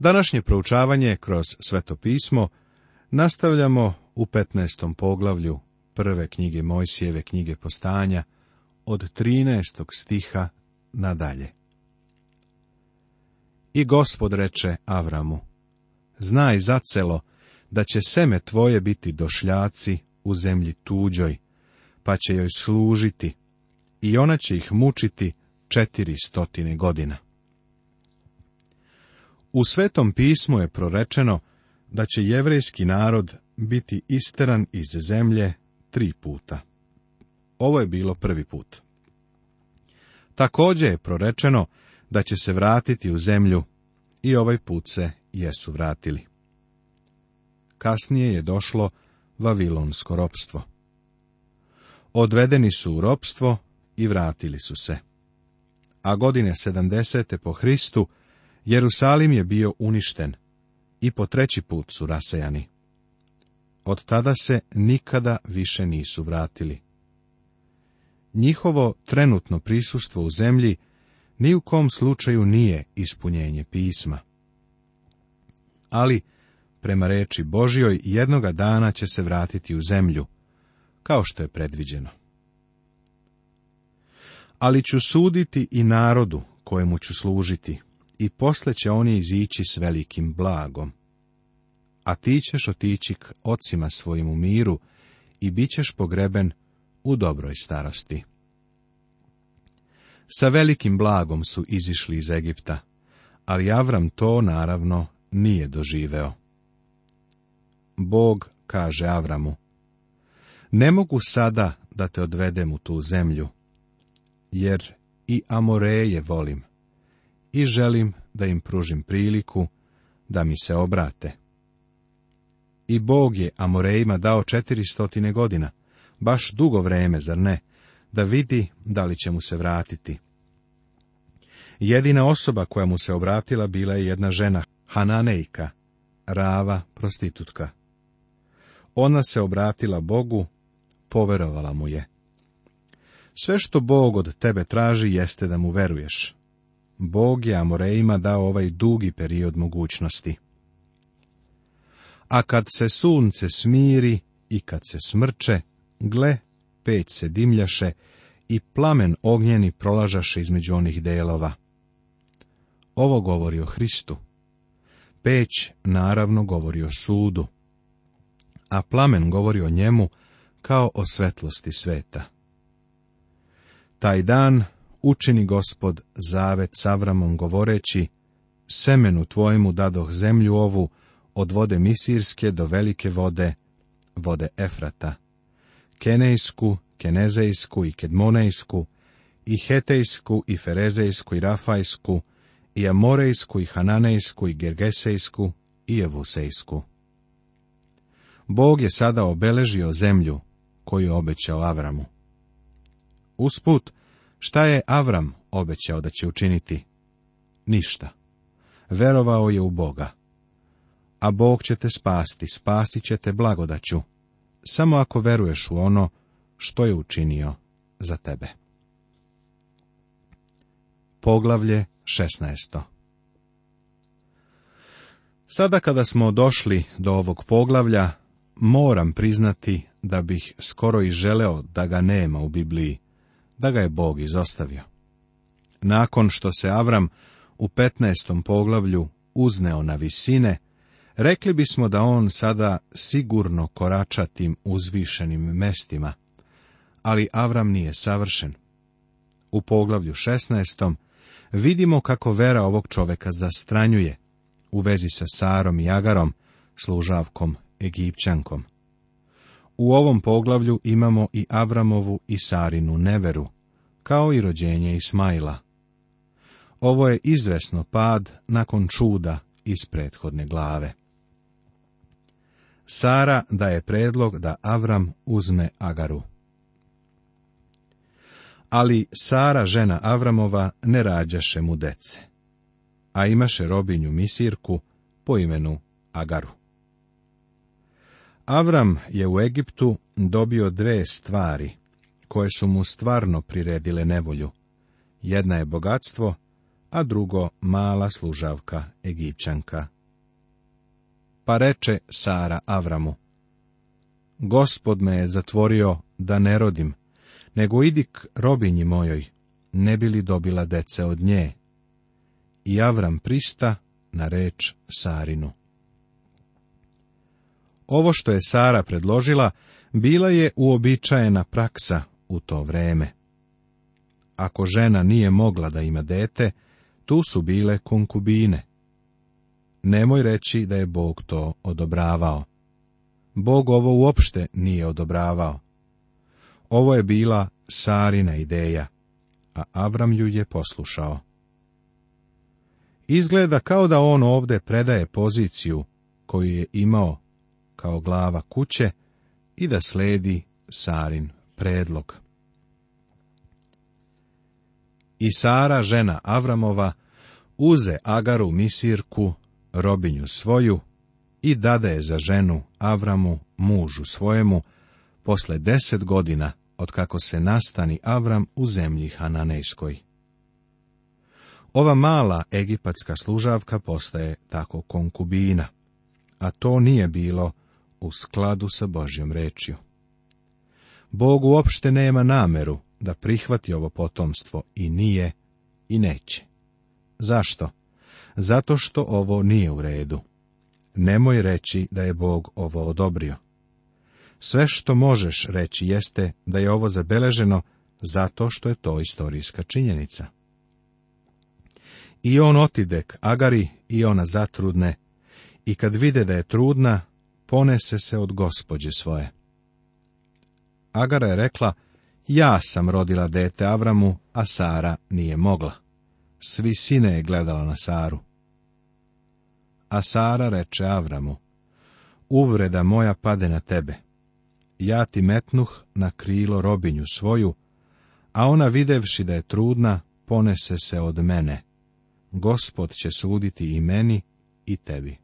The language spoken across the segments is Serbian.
Današnje proučavanje kroz sveto pismo nastavljamo u 15. poglavlju prve knjige Mojsijeve knjige postanja od 13. stiha nadalje. I gospod reče Avramu, znaj zacelo da će seme tvoje biti došljaci u zemlji tuđoj, pa će joj služiti i ona će ih mučiti četiri stotine godina. U Svetom pismu je prorečeno da će jevrejski narod biti isteran iz zemlje tri puta. Ovo je bilo prvi put. Također je prorečeno da će se vratiti u zemlju i ovaj put se jesu vratili. Kasnije je došlo vavilonsko ropstvo. Odvedeni su u ropstvo i vratili su se. A godine 70. po Hristu Jerusalim je bio uništen i po treći put su rasejani. Od tada se nikada više nisu vratili. Njihovo trenutno prisustvo u zemlji ni u kom slučaju nije ispunjenje pisma. Ali, prema reči Božjoj, jednoga dana će se vratiti u zemlju, kao što je predviđeno. Ali ću suditi i narodu kojemu ću služiti, i posle će oni izići s velikim blagom. A ti ćeš otići k ocima svojim u miru i bit ćeš pogreben u dobroj starosti. Sa velikim blagom su izišli iz Egipta, ali Avram to naravno nije doživeo. Bog kaže Avramu, ne mogu sada da te odvedem u tu zemlju, jer i Amoreje volim, i želim da im pružim priliku da mi se obrate. I Bog je Amorejima dao stotine godina, baš dugo vreme, zar ne, da vidi da li će mu se vratiti. Jedina osoba koja mu se obratila bila je jedna žena, Hananejka, rava prostitutka. Ona se obratila Bogu, poverovala mu je. Sve što Bog od tebe traži jeste da mu veruješ. Bog je Amorejima dao ovaj dugi period mogućnosti. A kad se sunce smiri i kad se smrče, gle, peć se dimljaše i plamen ognjeni prolažaše između onih delova. Ovo govori o Hristu. Peć naravno govori o sudu, a plamen govori o njemu kao o svetlosti sveta. Taj dan učini gospod zavet s Avramom govoreći, semenu tvojemu dadoh zemlju ovu, od vode Misirske do velike vode, vode Efrata, Kenejsku, Kenezejsku i Kedmonejsku, i Hetejsku, i Ferezejsku, i Rafajsku, i Amorejsku, i Hananejsku, i Gergesejsku, i Evusejsku. Bog je sada obeležio zemlju koju je obećao Avramu. Usput, Šta je Avram obećao da će učiniti? Ništa. Verovao je u Boga. A Bog će te spasti, spasit će te blagodaću, samo ako veruješ u ono što je učinio za tebe. Poglavlje 16. Sada kada smo došli do ovog poglavlja, moram priznati da bih skoro i želeo da ga nema u Bibliji, da ga je Bog izostavio. Nakon što se Avram u 15. poglavlju uzneo na visine, rekli bismo da on sada sigurno korača tim uzvišenim mestima, ali Avram nije savršen. U poglavlju 16. vidimo kako vera ovog čoveka zastranjuje u vezi sa Sarom i Agarom, služavkom Egipćankom. U ovom poglavlju imamo i Avramovu i Sarinu neveru, kao i rođenje Ismaila. Ovo je izvesno pad nakon čuda iz prethodne glave. Sara daje predlog da Avram uzme Agaru. Ali Sara, žena Avramova, ne rađaše mu dece, a imaše robinju Misirku po imenu Agaru. Avram je u Egiptu dobio dve stvari, koje su mu stvarno priredile nevolju. Jedna je bogatstvo, a drugo mala služavka Egipćanka. Pa reče Sara Avramu, Gospod me je zatvorio da ne rodim, nego idi k robinji mojoj, ne bi li dobila dece od nje. I Avram prista na reč Sarinu. Ovo što je Sara predložila, bila je uobičajena praksa u to vreme. Ako žena nije mogla da ima dete, tu su bile konkubine. Nemoj reći da je Bog to odobravao. Bog ovo uopšte nije odobravao. Ovo je bila Sarina ideja, a Avram ju je poslušao. Izgleda kao da on ovde predaje poziciju koju je imao kao glava kuće i da sledi Sarin predlog. I Sara, žena Avramova, uze Agaru Misirku, robinju svoju, i dade je za ženu Avramu, mužu svojemu, posle deset godina, od kako se nastani Avram u zemlji Hananejskoj. Ova mala egipatska služavka postaje tako konkubina, a to nije bilo u skladu sa Božjom rečju. Bog uopšte nema nameru da prihvati ovo potomstvo i nije i neće. Zašto? Zato što ovo nije u redu. Nemoj reći da je Bog ovo odobrio. Sve što možeš reći jeste da je ovo zabeleženo zato što je to istorijska činjenica. I on otidek Agari i ona zatrudne, i kad vide da je trudna, ponese se od gospođe svoje. Agara je rekla, ja sam rodila dete Avramu, a Sara nije mogla. Svi sine je gledala na Saru. A Sara reče Avramu, uvreda moja pade na tebe. Ja ti metnuh na krilo robinju svoju, a ona videvši da je trudna, ponese se od mene. Gospod će suditi i meni i tebi.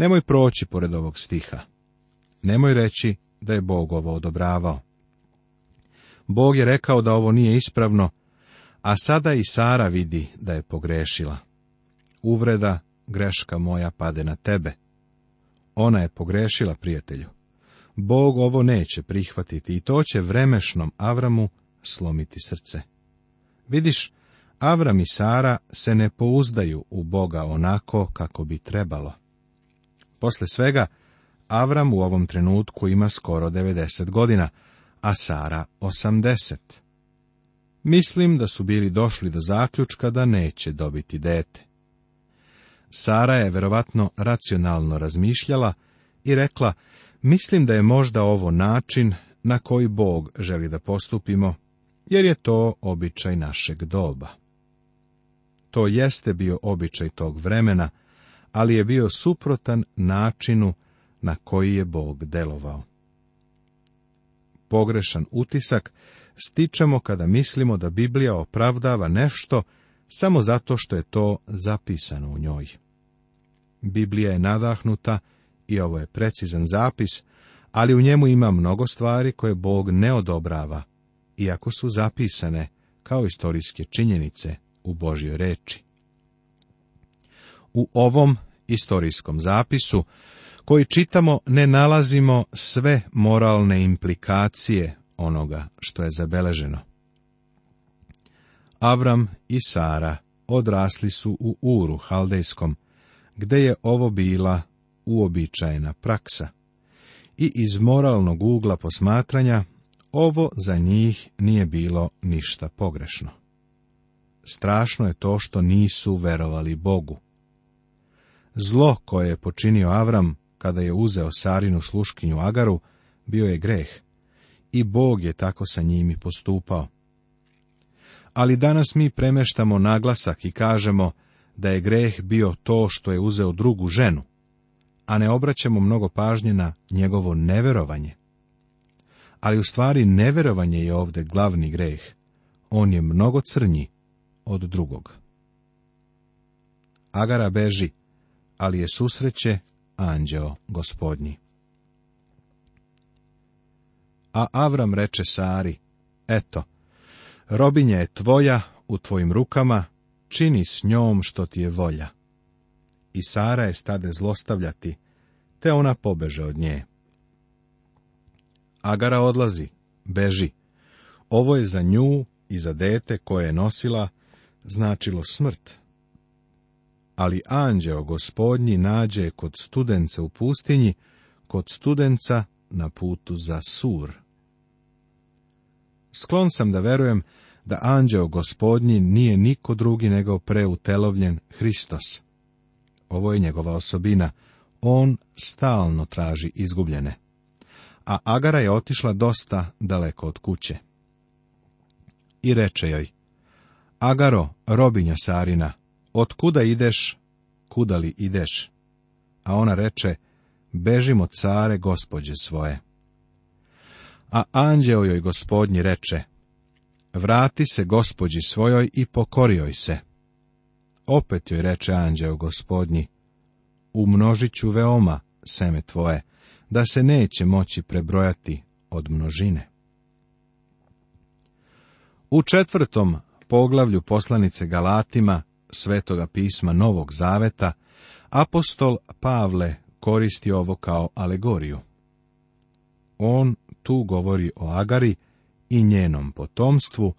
Nemoj proći pored ovog stiha. Nemoj reći da je Bog ovo odobravao. Bog je rekao da ovo nije ispravno, a sada i Sara vidi da je pogrešila. Uvreda, greška moja pade na tebe. Ona je pogrešila, prijatelju. Bog ovo neće prihvatiti i to će vremešnom Avramu slomiti srce. Vidiš, Avram i Sara se ne pouzdaju u Boga onako kako bi trebalo. Posle svega, Avram u ovom trenutku ima skoro 90 godina, a Sara 80. Mislim da su bili došli do zaključka da neće dobiti dete. Sara je verovatno racionalno razmišljala i rekla, mislim da je možda ovo način na koji Bog želi da postupimo, jer je to običaj našeg doba. To jeste bio običaj tog vremena, ali je bio suprotan načinu na koji je Bog delovao. Pogrešan utisak stičemo kada mislimo da Biblija opravdava nešto samo zato što je to zapisano u njoj. Biblija je nadahnuta i ovo je precizan zapis, ali u njemu ima mnogo stvari koje Bog ne odobrava, iako su zapisane kao istorijske činjenice u Božjoj reči u ovom istorijskom zapisu koji čitamo ne nalazimo sve moralne implikacije onoga što je zabeleženo. Avram i Sara odrasli su u Uru Haldejskom, gde je ovo bila uobičajena praksa. I iz moralnog ugla posmatranja, ovo za njih nije bilo ništa pogrešno. Strašno je to što nisu verovali Bogu. Zlo koje je počinio Avram kada je uzeo Sarinu sluškinju Agaru bio je greh i Bog je tako sa njimi postupao. Ali danas mi premeštamo naglasak i kažemo da je greh bio to što je uzeo drugu ženu, a ne obraćamo mnogo pažnje na njegovo neverovanje. Ali u stvari neverovanje je ovdje glavni greh. On je mnogo crnji od drugog. Agara beži, ali je susreće anđeo gospodnji. A Avram reče Sari, eto, robinja je tvoja u tvojim rukama, čini s njom što ti je volja. I Sara je stade zlostavljati, te ona pobeže od nje. Agara odlazi, beži. Ovo je za nju i za dete koje je nosila značilo smrt, ali anđeo gospodnji nađe kod studenca u pustinji, kod studenca na putu za sur. Sklon sam da verujem da anđeo gospodnji nije niko drugi nego preutelovljen Hristos. Ovo je njegova osobina. On stalno traži izgubljene. A Agara je otišla dosta daleko od kuće. I reče joj, Agaro, robinja Sarina, od kuda ideš, kuda li ideš? A ona reče, bežimo care gospođe svoje. A anđeo joj gospodnji reče, vrati se gospođi svojoj i pokorioj se. Opet joj reče anđeo gospodnji, umnožit ću veoma seme tvoje, da se neće moći prebrojati od množine. U četvrtom poglavlju poslanice Galatima Svetoga pisma Novog Zaveta, apostol Pavle koristi ovo kao alegoriju. On tu govori o Agari i njenom potomstvu,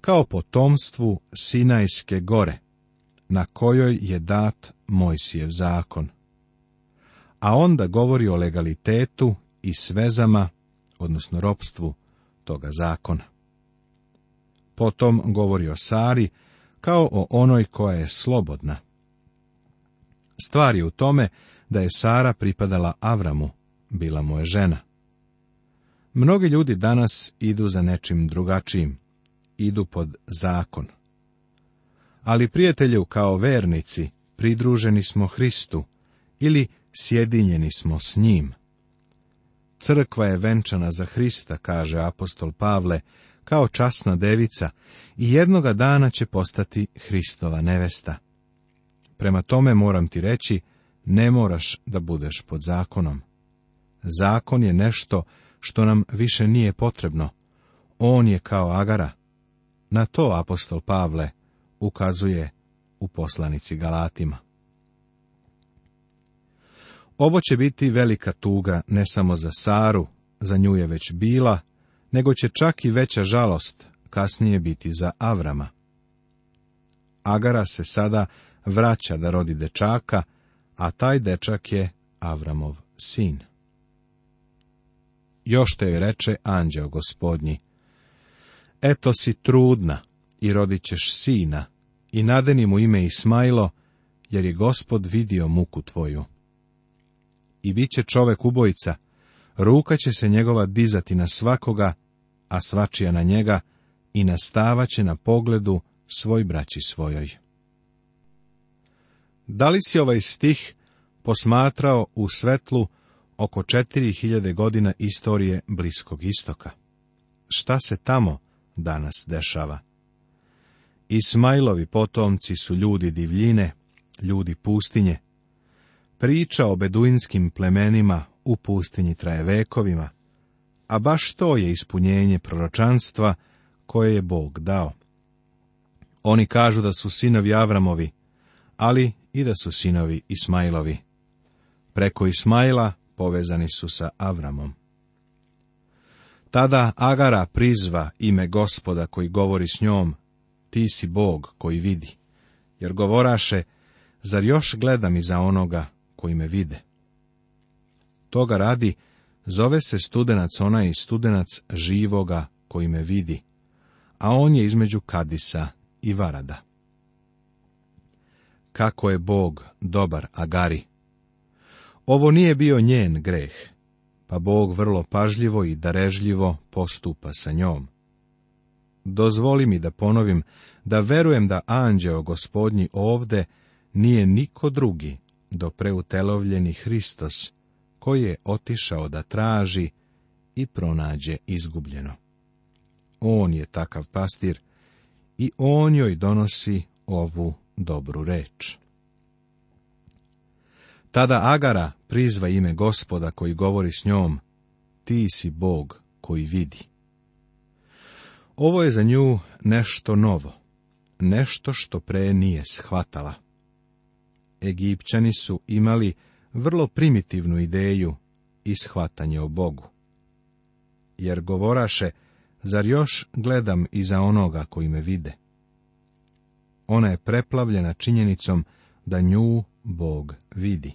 kao potomstvu Sinajske gore, na kojoj je dat Mojsijev zakon. A onda govori o legalitetu i svezama, odnosno ropstvu, toga zakona. Potom govori o Sari, kao o onoj koja je slobodna. Stvar je u tome da je Sara pripadala Avramu, bila mu je žena. Mnogi ljudi danas idu za nečim drugačijim, idu pod zakon. Ali prijatelju kao vernici pridruženi smo Hristu ili sjedinjeni smo s njim. Crkva je venčana za Hrista, kaže apostol Pavle, kao časna devica i jednoga dana će postati Hristova nevesta. Prema tome moram ti reći, ne moraš da budeš pod zakonom. Zakon je nešto što nam više nije potrebno. On je kao agara. Na to apostol Pavle ukazuje u poslanici Galatima. Ovo će biti velika tuga ne samo za Saru, za nju je već bila nego će čak i veća žalost kasnije biti za Avrama. Agara se sada vraća da rodi dečaka, a taj dečak je Avramov sin. Još te joj reče anđeo gospodnji, eto si trudna i rodit ćeš sina, i nadeni mu ime Ismajlo, jer je gospod vidio muku tvoju. I bit će čovek ubojica, ruka će se njegova dizati na svakoga a svačija na njega, i nastavaće na pogledu svoj braći svojoj. Da li si ovaj stih posmatrao u svetlu oko 4000 godina istorije Bliskog istoka? Šta se tamo danas dešava? Ismailovi potomci su ljudi divljine, ljudi pustinje. Priča o beduinskim plemenima u pustinji traje vekovima, a baš to je ispunjenje proročanstva koje je Bog dao. Oni kažu da su sinovi Avramovi, ali i da su sinovi Ismailovi. Preko Ismaila povezani su sa Avramom. Tada Agara prizva ime gospoda koji govori s njom, ti si Bog koji vidi, jer govoraše, zar još gledam iza onoga koji me vide? Toga radi Zove se studenac onaj studenac živoga koji me vidi, a on je između Kadisa i Varada. Kako je Bog dobar Agari! Ovo nije bio njen greh, pa Bog vrlo pažljivo i darežljivo postupa sa njom. Dozvoli mi da ponovim da verujem da anđeo gospodnji ovde nije niko drugi do preutelovljeni Hristos, koji je otišao da traži i pronađe izgubljeno. On je takav pastir i on joj donosi ovu dobru reč. Tada Agara prizva ime gospoda koji govori s njom, ti si Bog koji vidi. Ovo je za nju nešto novo, nešto što pre nije shvatala. Egipćani su imali vrlo primitivnu ideju i shvatanje o Bogu. Jer govoraše, zar još gledam iza onoga koji me vide? Ona je preplavljena činjenicom da nju Bog vidi.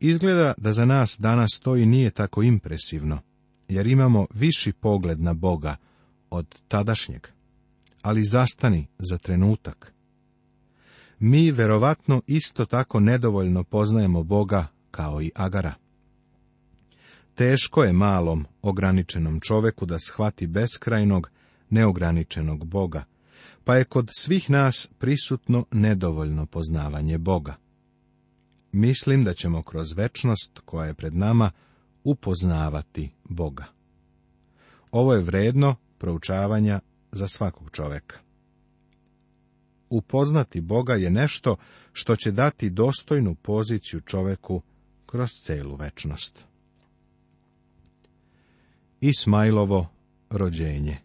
Izgleda da za nas danas to i nije tako impresivno, jer imamo viši pogled na Boga od tadašnjeg. Ali zastani za trenutak mi verovatno isto tako nedovoljno poznajemo Boga kao i Agara. Teško je malom, ograničenom čoveku da shvati beskrajnog, neograničenog Boga, pa je kod svih nas prisutno nedovoljno poznavanje Boga. Mislim da ćemo kroz večnost koja je pred nama upoznavati Boga. Ovo je vredno proučavanja za svakog čoveka upoznati Boga je nešto što će dati dostojnu poziciju čoveku kroz celu večnost. Ismailovo rođenje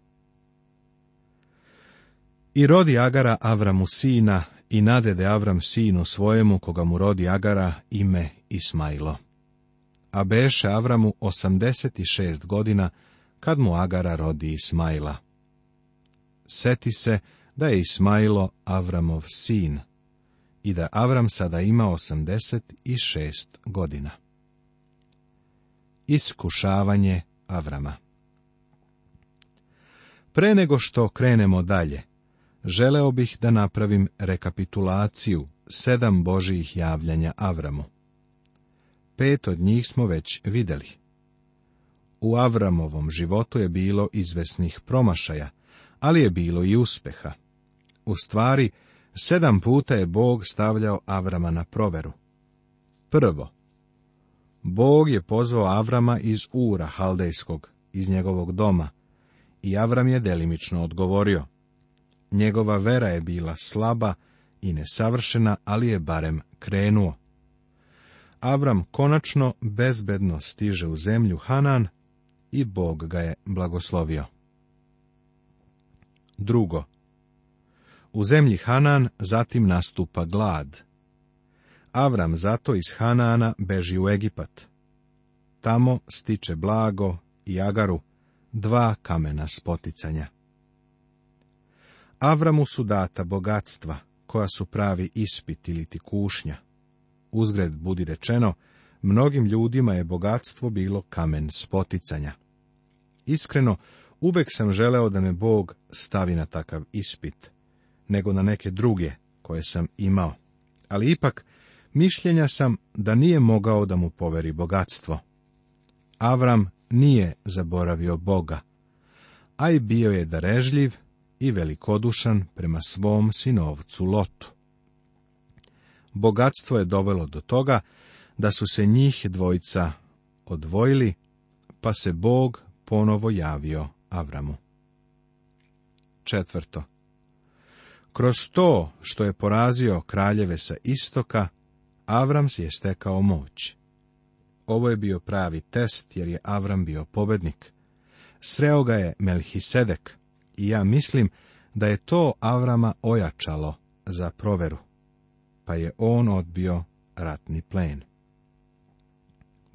I rodi Agara Avramu sina i nadede Avram sinu svojemu koga mu rodi Agara ime Ismailo. A beše Avramu 86 godina kad mu Agara rodi Ismaila. Seti se da je Ismailo Avramov sin i da Avram sada ima 86 godina. Iskušavanje Avrama Pre nego što krenemo dalje, želeo bih da napravim rekapitulaciju sedam Božijih javljanja Avramu. Pet od njih smo već vidjeli. U Avramovom životu je bilo izvesnih promašaja, ali je bilo i uspeha – u stvari, sedam puta je Bog stavljao Avrama na proveru. Prvo, Bog je pozvao Avrama iz Ura Haldejskog, iz njegovog doma, i Avram je delimično odgovorio. Njegova vera je bila slaba i nesavršena, ali je barem krenuo. Avram konačno bezbedno stiže u zemlju Hanan i Bog ga je blagoslovio. Drugo, u zemlji Hanan zatim nastupa glad. Avram zato iz Hanana beži u Egipat. Tamo stiče blago i agaru, dva kamena spoticanja. Avramu su data bogatstva, koja su pravi ispit ili ti kušnja. Uzgred budi rečeno, mnogim ljudima je bogatstvo bilo kamen spoticanja. Iskreno, uvek sam želeo da me Bog stavi na takav ispit, nego na neke druge koje sam imao. Ali ipak, mišljenja sam da nije mogao da mu poveri bogatstvo. Avram nije zaboravio Boga, a i bio je darežljiv i velikodušan prema svom sinovcu Lotu. Bogatstvo je dovelo do toga da su se njih dvojica odvojili, pa se Bog ponovo javio Avramu. Četvrto. Kroz to što je porazio kraljeve sa istoka, Avrams je stekao moć. Ovo je bio pravi test jer je Avram bio pobednik. Sreo ga je Melhisedek i ja mislim da je to Avrama ojačalo za proveru, pa je on odbio ratni plen.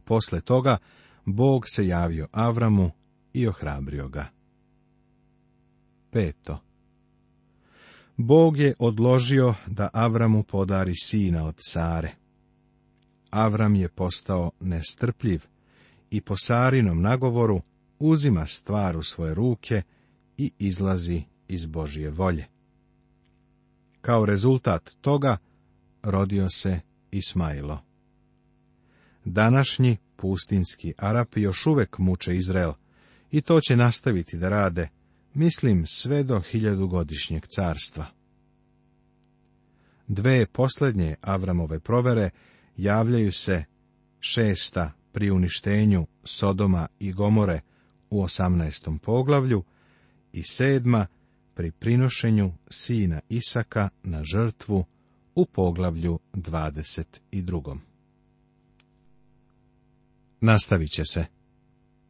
Posle toga Bog se javio Avramu i ohrabrio ga. Peto. Bog je odložio da Avramu podari sina od Sare. Avram je postao nestrpljiv i po Sarinom nagovoru uzima stvar u svoje ruke i izlazi iz Božije volje. Kao rezultat toga rodio se Ismailo. Današnji pustinski Arapi još uvek muče Izrael i to će nastaviti da rade mislim sve do hiljadugodišnjeg carstva. Dve posljednje Avramove provere javljaju se šesta pri uništenju Sodoma i Gomore u osamnaestom poglavlju i sedma pri prinošenju sina Isaka na žrtvu u poglavlju 22. Nastavit će se.